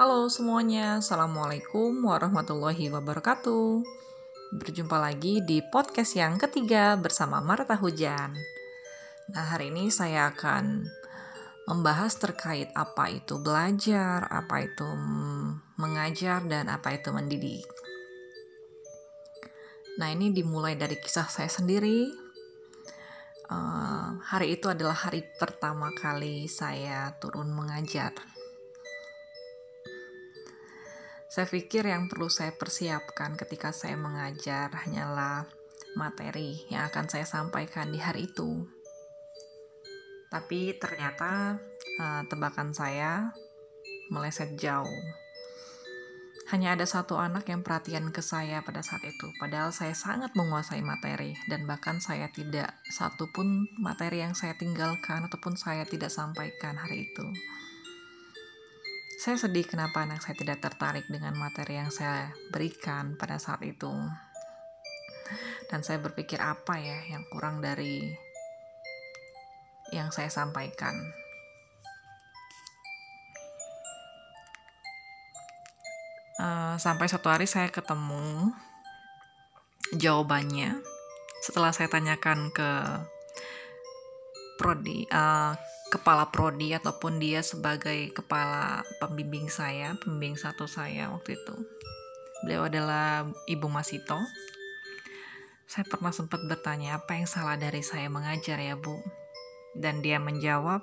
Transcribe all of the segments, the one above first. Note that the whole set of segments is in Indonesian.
Halo semuanya, Assalamualaikum warahmatullahi wabarakatuh. Berjumpa lagi di podcast yang ketiga bersama Marta Hujan. Nah hari ini saya akan membahas terkait apa itu belajar, apa itu mengajar, dan apa itu mendidik. Nah ini dimulai dari kisah saya sendiri. Uh, Hari itu adalah hari pertama kali saya turun mengajar saya pikir yang perlu saya persiapkan ketika saya mengajar hanyalah materi yang akan saya sampaikan di hari itu. Tapi ternyata uh, tebakan saya meleset jauh. Hanya ada satu anak yang perhatian ke saya pada saat itu, padahal saya sangat menguasai materi dan bahkan saya tidak satu pun materi yang saya tinggalkan ataupun saya tidak sampaikan hari itu. Saya sedih kenapa anak saya tidak tertarik dengan materi yang saya berikan pada saat itu. Dan saya berpikir apa ya yang kurang dari yang saya sampaikan. Uh, sampai suatu hari saya ketemu jawabannya setelah saya tanyakan ke prodi uh, kepala prodi ataupun dia sebagai kepala pembimbing saya, pembimbing satu saya waktu itu. Beliau adalah Ibu Masito. Saya pernah sempat bertanya apa yang salah dari saya mengajar ya Bu. Dan dia menjawab,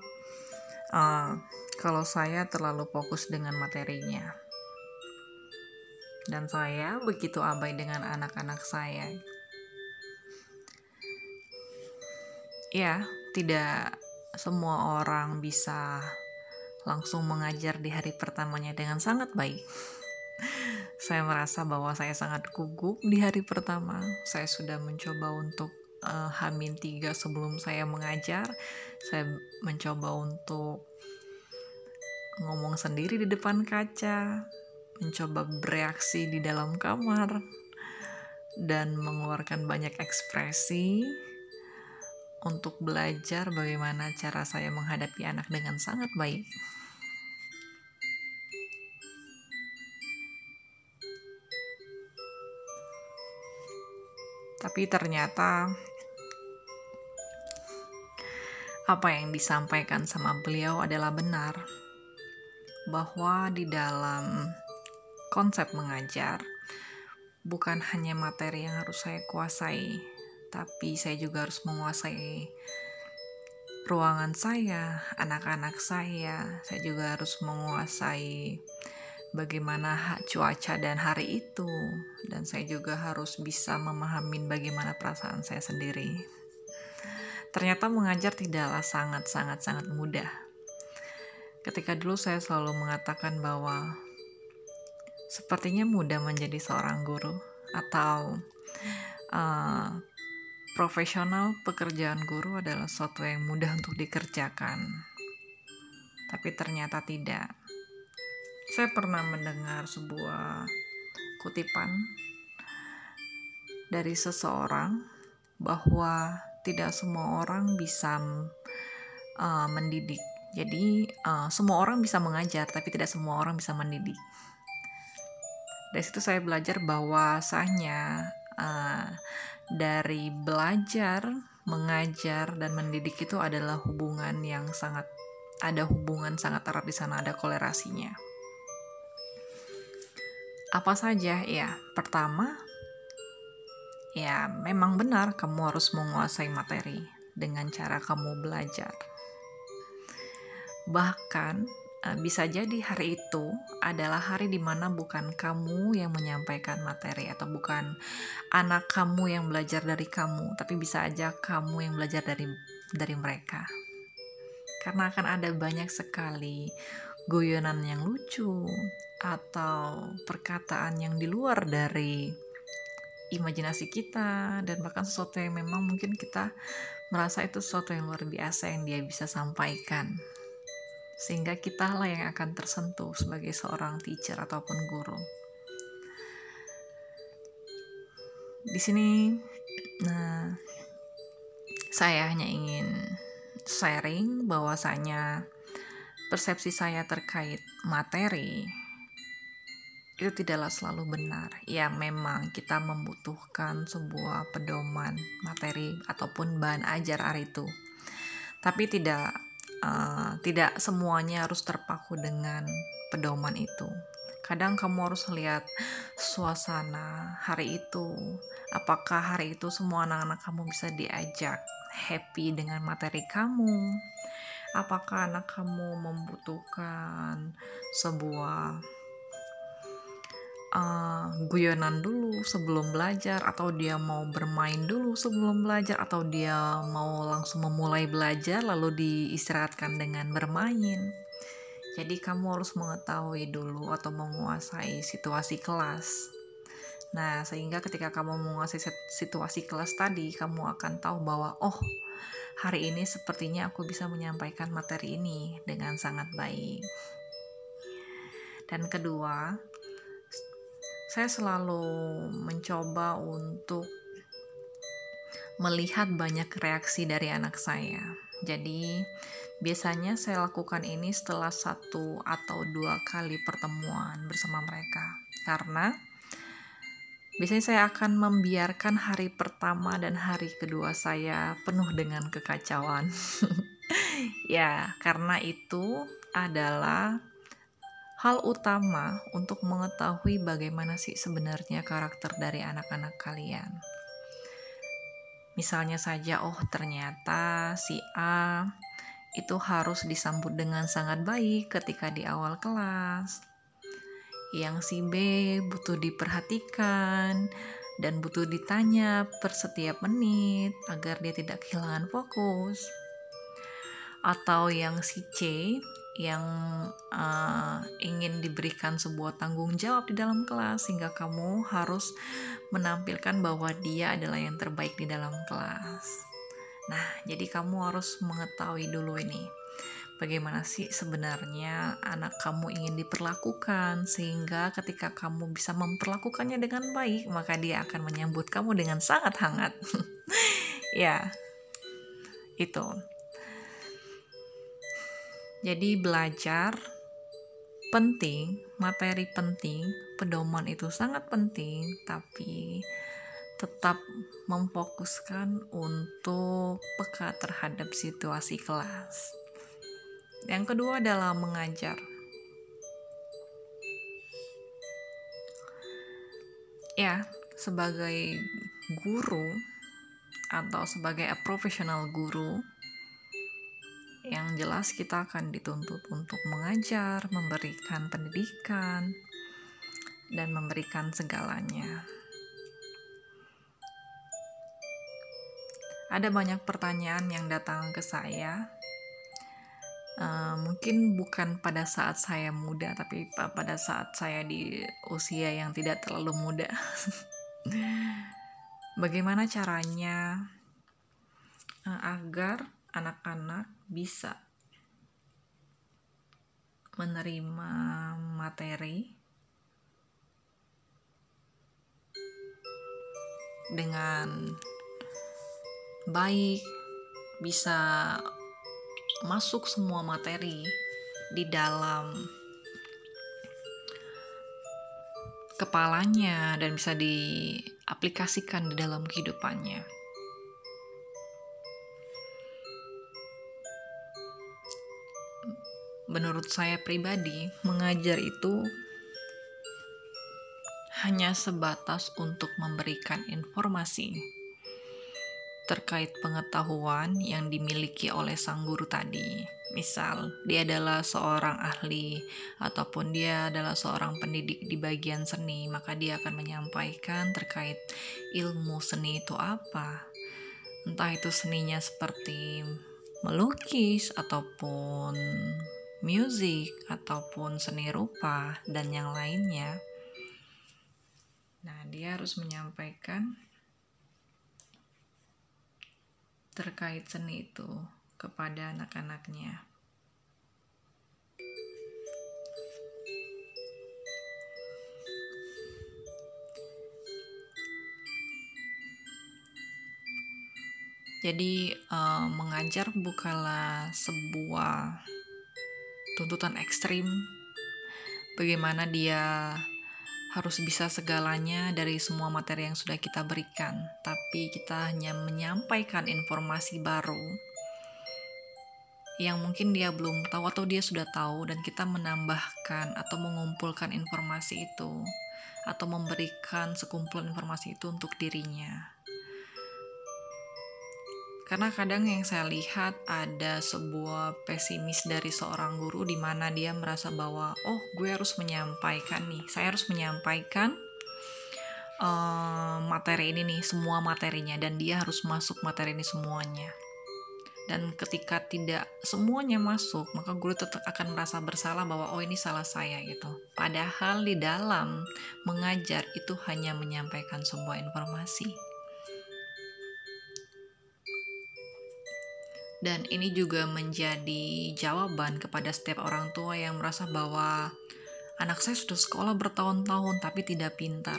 uh, kalau saya terlalu fokus dengan materinya. Dan saya begitu abai dengan anak-anak saya. Ya, tidak semua orang bisa langsung mengajar di hari pertamanya dengan sangat baik. saya merasa bahwa saya sangat gugup di hari pertama. Saya sudah mencoba untuk uh, hamin tiga sebelum saya mengajar. Saya mencoba untuk ngomong sendiri di depan kaca, mencoba bereaksi di dalam kamar, dan mengeluarkan banyak ekspresi untuk belajar bagaimana cara saya menghadapi anak dengan sangat baik. Tapi ternyata apa yang disampaikan sama beliau adalah benar bahwa di dalam konsep mengajar bukan hanya materi yang harus saya kuasai, tapi saya juga harus menguasai ruangan saya, anak-anak saya. Saya juga harus menguasai bagaimana cuaca dan hari itu, dan saya juga harus bisa memahami bagaimana perasaan saya sendiri. Ternyata mengajar tidaklah sangat-sangat-sangat mudah. Ketika dulu saya selalu mengatakan bahwa sepertinya mudah menjadi seorang guru atau uh, profesional pekerjaan guru adalah sesuatu yang mudah untuk dikerjakan. Tapi ternyata tidak. Saya pernah mendengar sebuah kutipan dari seseorang bahwa tidak semua orang bisa uh, mendidik. Jadi uh, semua orang bisa mengajar, tapi tidak semua orang bisa mendidik. Dari situ saya belajar bahwasanya uh, dari belajar, mengajar dan mendidik itu adalah hubungan yang sangat ada hubungan sangat erat di sana ada kolerasinya. Apa saja? Ya, pertama ya memang benar kamu harus menguasai materi dengan cara kamu belajar. Bahkan bisa jadi hari itu adalah hari di mana bukan kamu yang menyampaikan materi atau bukan anak kamu yang belajar dari kamu, tapi bisa aja kamu yang belajar dari dari mereka. Karena akan ada banyak sekali guyonan yang lucu atau perkataan yang di luar dari imajinasi kita dan bahkan sesuatu yang memang mungkin kita merasa itu sesuatu yang luar biasa yang dia bisa sampaikan sehingga kita lah yang akan tersentuh sebagai seorang teacher ataupun guru. Di sini, nah, saya hanya ingin sharing bahwasanya persepsi saya terkait materi itu tidaklah selalu benar. Ya, memang kita membutuhkan sebuah pedoman materi ataupun bahan ajar hari itu. Tapi tidak uh, tidak semuanya harus terpaku dengan pedoman itu. Kadang kamu harus lihat suasana hari itu. Apakah hari itu semua anak-anak kamu bisa diajak happy dengan materi kamu? Apakah anak kamu membutuhkan sebuah uh, guyonan dulu sebelum belajar atau dia mau bermain dulu sebelum belajar atau dia mau langsung memulai belajar lalu diistirahatkan dengan bermain. Jadi kamu harus mengetahui dulu atau menguasai situasi kelas. Nah, sehingga ketika kamu menguasai situasi kelas tadi, kamu akan tahu bahwa oh, hari ini sepertinya aku bisa menyampaikan materi ini dengan sangat baik. Dan kedua, saya selalu mencoba untuk melihat banyak reaksi dari anak saya. Jadi, biasanya saya lakukan ini setelah satu atau dua kali pertemuan bersama mereka, karena biasanya saya akan membiarkan hari pertama dan hari kedua saya penuh dengan kekacauan. ya, karena itu adalah hal utama untuk mengetahui bagaimana sih sebenarnya karakter dari anak-anak kalian. Misalnya saja, oh ternyata si A itu harus disambut dengan sangat baik ketika di awal kelas. Yang si B butuh diperhatikan dan butuh ditanya per setiap menit agar dia tidak kehilangan fokus. Atau yang si C yang uh, ingin diberikan sebuah tanggung jawab di dalam kelas sehingga kamu harus menampilkan bahwa dia adalah yang terbaik di dalam kelas. Nah, jadi kamu harus mengetahui dulu ini. Bagaimana sih sebenarnya anak kamu ingin diperlakukan sehingga ketika kamu bisa memperlakukannya dengan baik, maka dia akan menyambut kamu dengan sangat hangat. ya. Itu. Jadi belajar penting, materi penting, pedoman itu sangat penting, tapi tetap memfokuskan untuk peka terhadap situasi kelas. Yang kedua adalah mengajar. Ya, sebagai guru atau sebagai profesional guru, yang jelas kita akan dituntut untuk mengajar, memberikan pendidikan, dan memberikan segalanya. Ada banyak pertanyaan yang datang ke saya. Uh, mungkin bukan pada saat saya muda, tapi pada saat saya di usia yang tidak terlalu muda. Bagaimana caranya uh, agar anak-anak bisa menerima materi dengan baik, bisa masuk semua materi di dalam kepalanya dan bisa diaplikasikan di dalam kehidupannya. Menurut saya pribadi, mengajar itu hanya sebatas untuk memberikan informasi terkait pengetahuan yang dimiliki oleh sang guru tadi. Misal, dia adalah seorang ahli ataupun dia adalah seorang pendidik di bagian seni, maka dia akan menyampaikan terkait ilmu seni itu apa. Entah itu seninya seperti melukis ataupun musik ataupun seni rupa dan yang lainnya. Nah, dia harus menyampaikan terkait seni itu kepada anak-anaknya. Jadi, uh, mengajar bukanlah sebuah tuntutan ekstrim bagaimana dia harus bisa segalanya dari semua materi yang sudah kita berikan, tapi kita hanya menyampaikan informasi baru yang mungkin dia belum tahu atau dia sudah tahu dan kita menambahkan atau mengumpulkan informasi itu atau memberikan sekumpulan informasi itu untuk dirinya. Karena kadang yang saya lihat ada sebuah pesimis dari seorang guru di mana dia merasa bahwa oh gue harus menyampaikan nih, saya harus menyampaikan uh, materi ini nih, semua materinya dan dia harus masuk materi ini semuanya. Dan ketika tidak semuanya masuk, maka guru tetap akan merasa bersalah bahwa oh ini salah saya gitu. Padahal di dalam mengajar itu hanya menyampaikan sebuah informasi Dan ini juga menjadi jawaban kepada setiap orang tua yang merasa bahwa anak saya sudah sekolah bertahun-tahun tapi tidak pintar.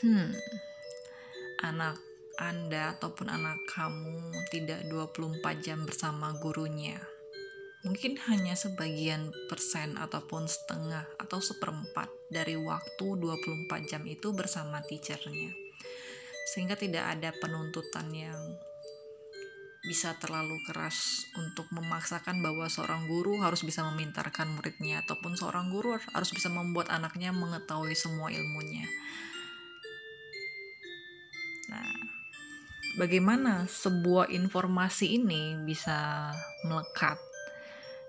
Hmm, anak Anda ataupun anak kamu tidak 24 jam bersama gurunya. Mungkin hanya sebagian persen ataupun setengah atau seperempat dari waktu 24 jam itu bersama teachernya. Sehingga tidak ada penuntutan yang bisa terlalu keras untuk memaksakan bahwa seorang guru harus bisa memintarkan muridnya ataupun seorang guru harus bisa membuat anaknya mengetahui semua ilmunya. Nah, bagaimana sebuah informasi ini bisa melekat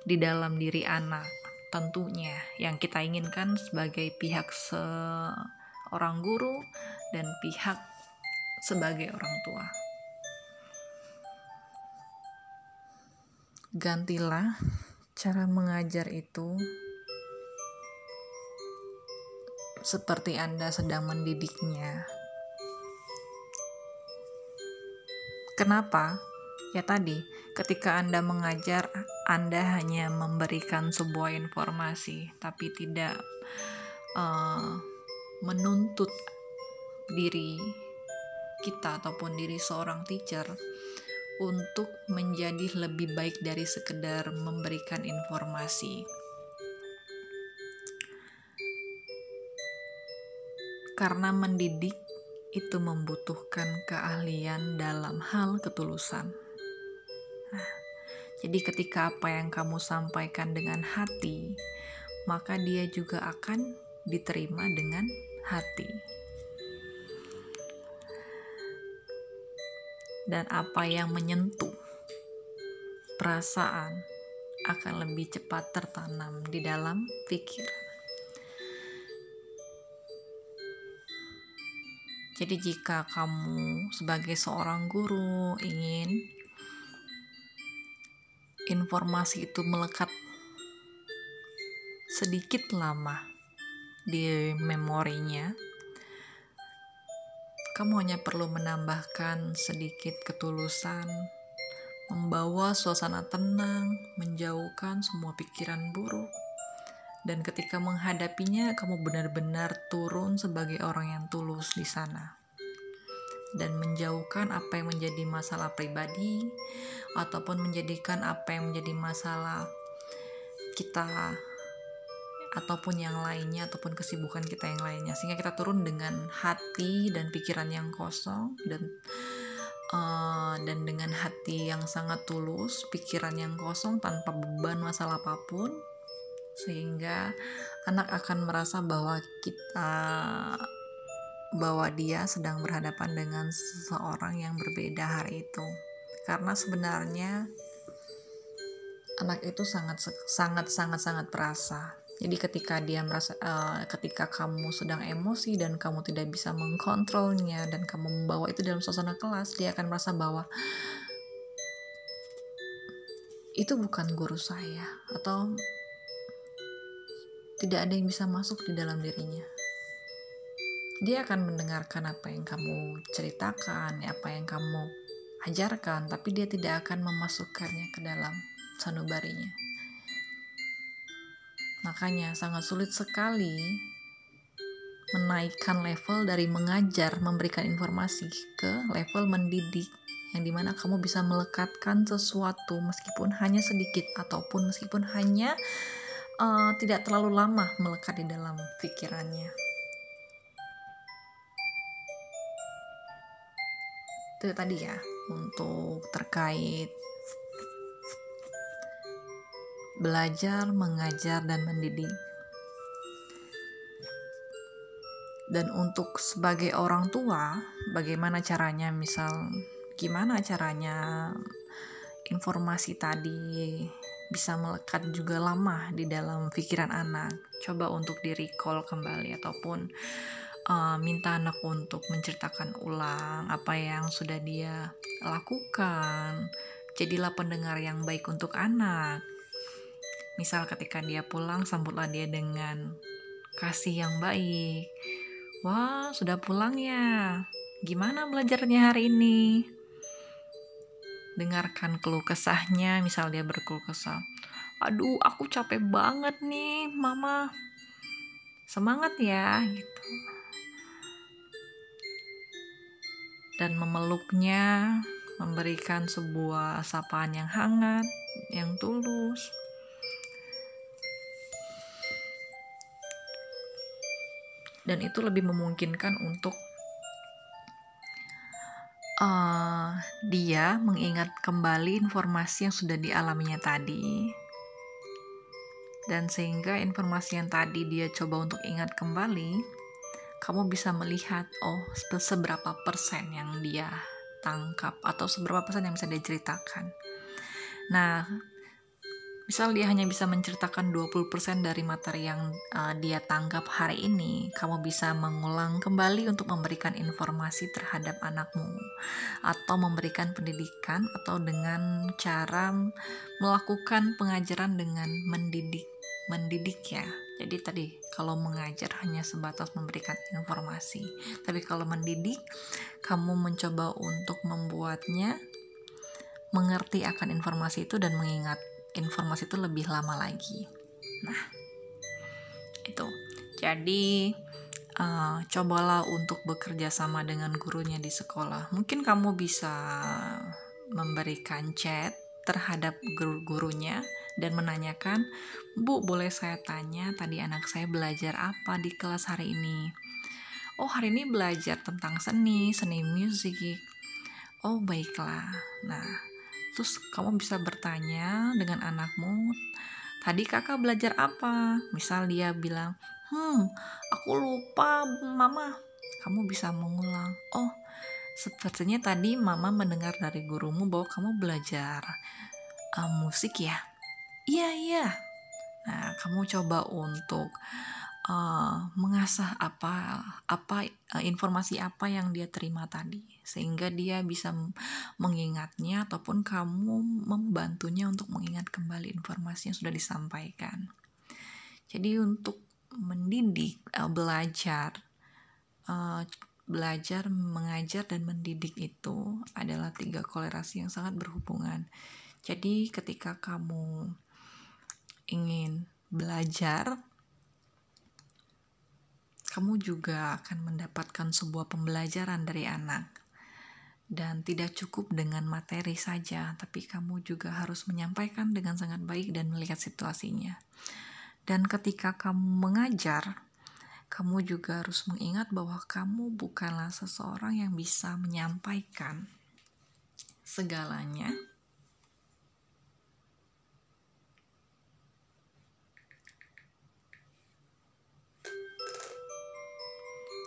di dalam diri anak? Tentunya yang kita inginkan sebagai pihak seorang guru dan pihak sebagai orang tua. Gantilah cara mengajar itu seperti Anda sedang mendidiknya. Kenapa? Ya tadi, ketika Anda mengajar, Anda hanya memberikan sebuah informasi, tapi tidak uh, menuntut diri kita ataupun diri seorang teacher untuk menjadi lebih baik dari sekedar memberikan informasi. Karena mendidik itu membutuhkan keahlian dalam hal ketulusan. Nah, jadi ketika apa yang kamu sampaikan dengan hati, maka dia juga akan diterima dengan hati. Dan apa yang menyentuh perasaan akan lebih cepat tertanam di dalam pikiran. Jadi, jika kamu sebagai seorang guru ingin informasi itu melekat sedikit lama di memorinya, kamu hanya perlu menambahkan sedikit ketulusan, membawa suasana tenang, menjauhkan semua pikiran buruk. Dan ketika menghadapinya, kamu benar-benar turun sebagai orang yang tulus di sana. Dan menjauhkan apa yang menjadi masalah pribadi, ataupun menjadikan apa yang menjadi masalah kita ataupun yang lainnya ataupun kesibukan kita yang lainnya. Sehingga kita turun dengan hati dan pikiran yang kosong dan uh, dan dengan hati yang sangat tulus pikiran yang kosong tanpa beban masalah apa pun. Sehingga anak akan merasa bahwa kita bahwa dia sedang berhadapan dengan seseorang yang berbeda hari itu. Karena sebenarnya anak itu sangat sangat sangat sangat perasa jadi ketika dia merasa uh, ketika kamu sedang emosi dan kamu tidak bisa mengkontrolnya dan kamu membawa itu dalam suasana kelas, dia akan merasa bahwa itu bukan guru saya atau tidak ada yang bisa masuk di dalam dirinya. Dia akan mendengarkan apa yang kamu ceritakan, apa yang kamu ajarkan, tapi dia tidak akan memasukkannya ke dalam sanubarinya. Makanya sangat sulit sekali menaikkan level dari mengajar, memberikan informasi ke level mendidik yang di mana kamu bisa melekatkan sesuatu meskipun hanya sedikit ataupun meskipun hanya uh, tidak terlalu lama melekat di dalam pikirannya. Itu tadi ya untuk terkait belajar, mengajar, dan mendidik. Dan untuk sebagai orang tua, bagaimana caranya? Misal, gimana caranya informasi tadi bisa melekat juga lama di dalam pikiran anak. Coba untuk di recall kembali ataupun uh, minta anak untuk menceritakan ulang apa yang sudah dia lakukan. Jadilah pendengar yang baik untuk anak. Misal ketika dia pulang, sambutlah dia dengan kasih yang baik. Wah, sudah pulang ya. Gimana belajarnya hari ini? Dengarkan keluh kesahnya, misal dia berkeluh kesah. Aduh, aku capek banget nih, mama. Semangat ya, gitu. Dan memeluknya, memberikan sebuah sapaan yang hangat, yang tulus. Dan itu lebih memungkinkan untuk uh, dia mengingat kembali informasi yang sudah dialaminya tadi. Dan sehingga informasi yang tadi dia coba untuk ingat kembali kamu bisa melihat oh seberapa persen yang dia tangkap atau seberapa persen yang bisa dia ceritakan. Nah misal dia hanya bisa menceritakan 20% dari materi yang uh, dia tangkap hari ini, kamu bisa mengulang kembali untuk memberikan informasi terhadap anakmu atau memberikan pendidikan atau dengan cara melakukan pengajaran dengan mendidik mendidik ya. Jadi tadi kalau mengajar hanya sebatas memberikan informasi, tapi kalau mendidik kamu mencoba untuk membuatnya mengerti akan informasi itu dan mengingat informasi itu lebih lama lagi. Nah, itu. Jadi uh, cobalah untuk bekerja sama dengan gurunya di sekolah. Mungkin kamu bisa memberikan chat terhadap guru-gurunya dan menanyakan, "Bu, boleh saya tanya tadi anak saya belajar apa di kelas hari ini?" "Oh, hari ini belajar tentang seni, seni musik." "Oh, baiklah." Nah, Terus kamu bisa bertanya dengan anakmu, tadi kakak belajar apa? Misal dia bilang, hmm, aku lupa mama. Kamu bisa mengulang, oh, sepertinya tadi mama mendengar dari gurumu bahwa kamu belajar uh, musik ya. Iya, iya. Nah, kamu coba untuk uh, mengasah apa apa uh, informasi apa yang dia terima tadi sehingga dia bisa mengingatnya ataupun kamu membantunya untuk mengingat kembali informasi yang sudah disampaikan. Jadi untuk mendidik uh, belajar uh, belajar mengajar dan mendidik itu adalah tiga kolerasi yang sangat berhubungan. Jadi ketika kamu ingin belajar kamu juga akan mendapatkan sebuah pembelajaran dari anak. Dan tidak cukup dengan materi saja, tapi kamu juga harus menyampaikan dengan sangat baik dan melihat situasinya. Dan ketika kamu mengajar, kamu juga harus mengingat bahwa kamu bukanlah seseorang yang bisa menyampaikan segalanya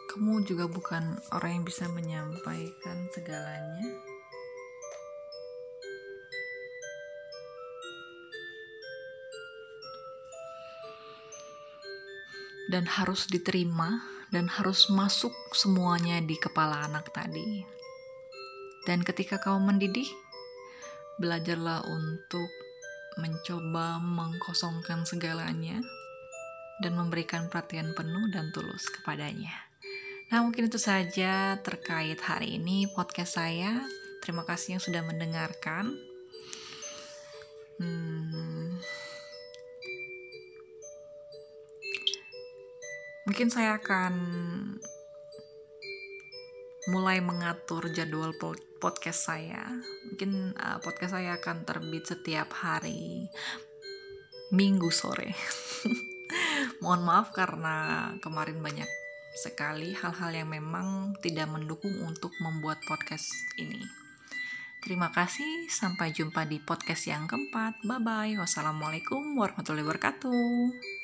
kamu juga bukan orang yang bisa menyampaikan segalanya. Dan harus diterima dan harus masuk semuanya di kepala anak tadi. Dan ketika kamu mendidih, belajarlah untuk mencoba mengkosongkan segalanya dan memberikan perhatian penuh dan tulus kepadanya. Nah, mungkin itu saja terkait hari ini podcast saya. Terima kasih yang sudah mendengarkan. Hmm, mungkin saya akan mulai mengatur jadwal podcast saya. Mungkin uh, podcast saya akan terbit setiap hari minggu sore. Mohon maaf karena kemarin banyak sekali hal-hal yang memang tidak mendukung untuk membuat podcast ini. Terima kasih, sampai jumpa di podcast yang keempat. Bye bye. Wassalamualaikum warahmatullahi wabarakatuh.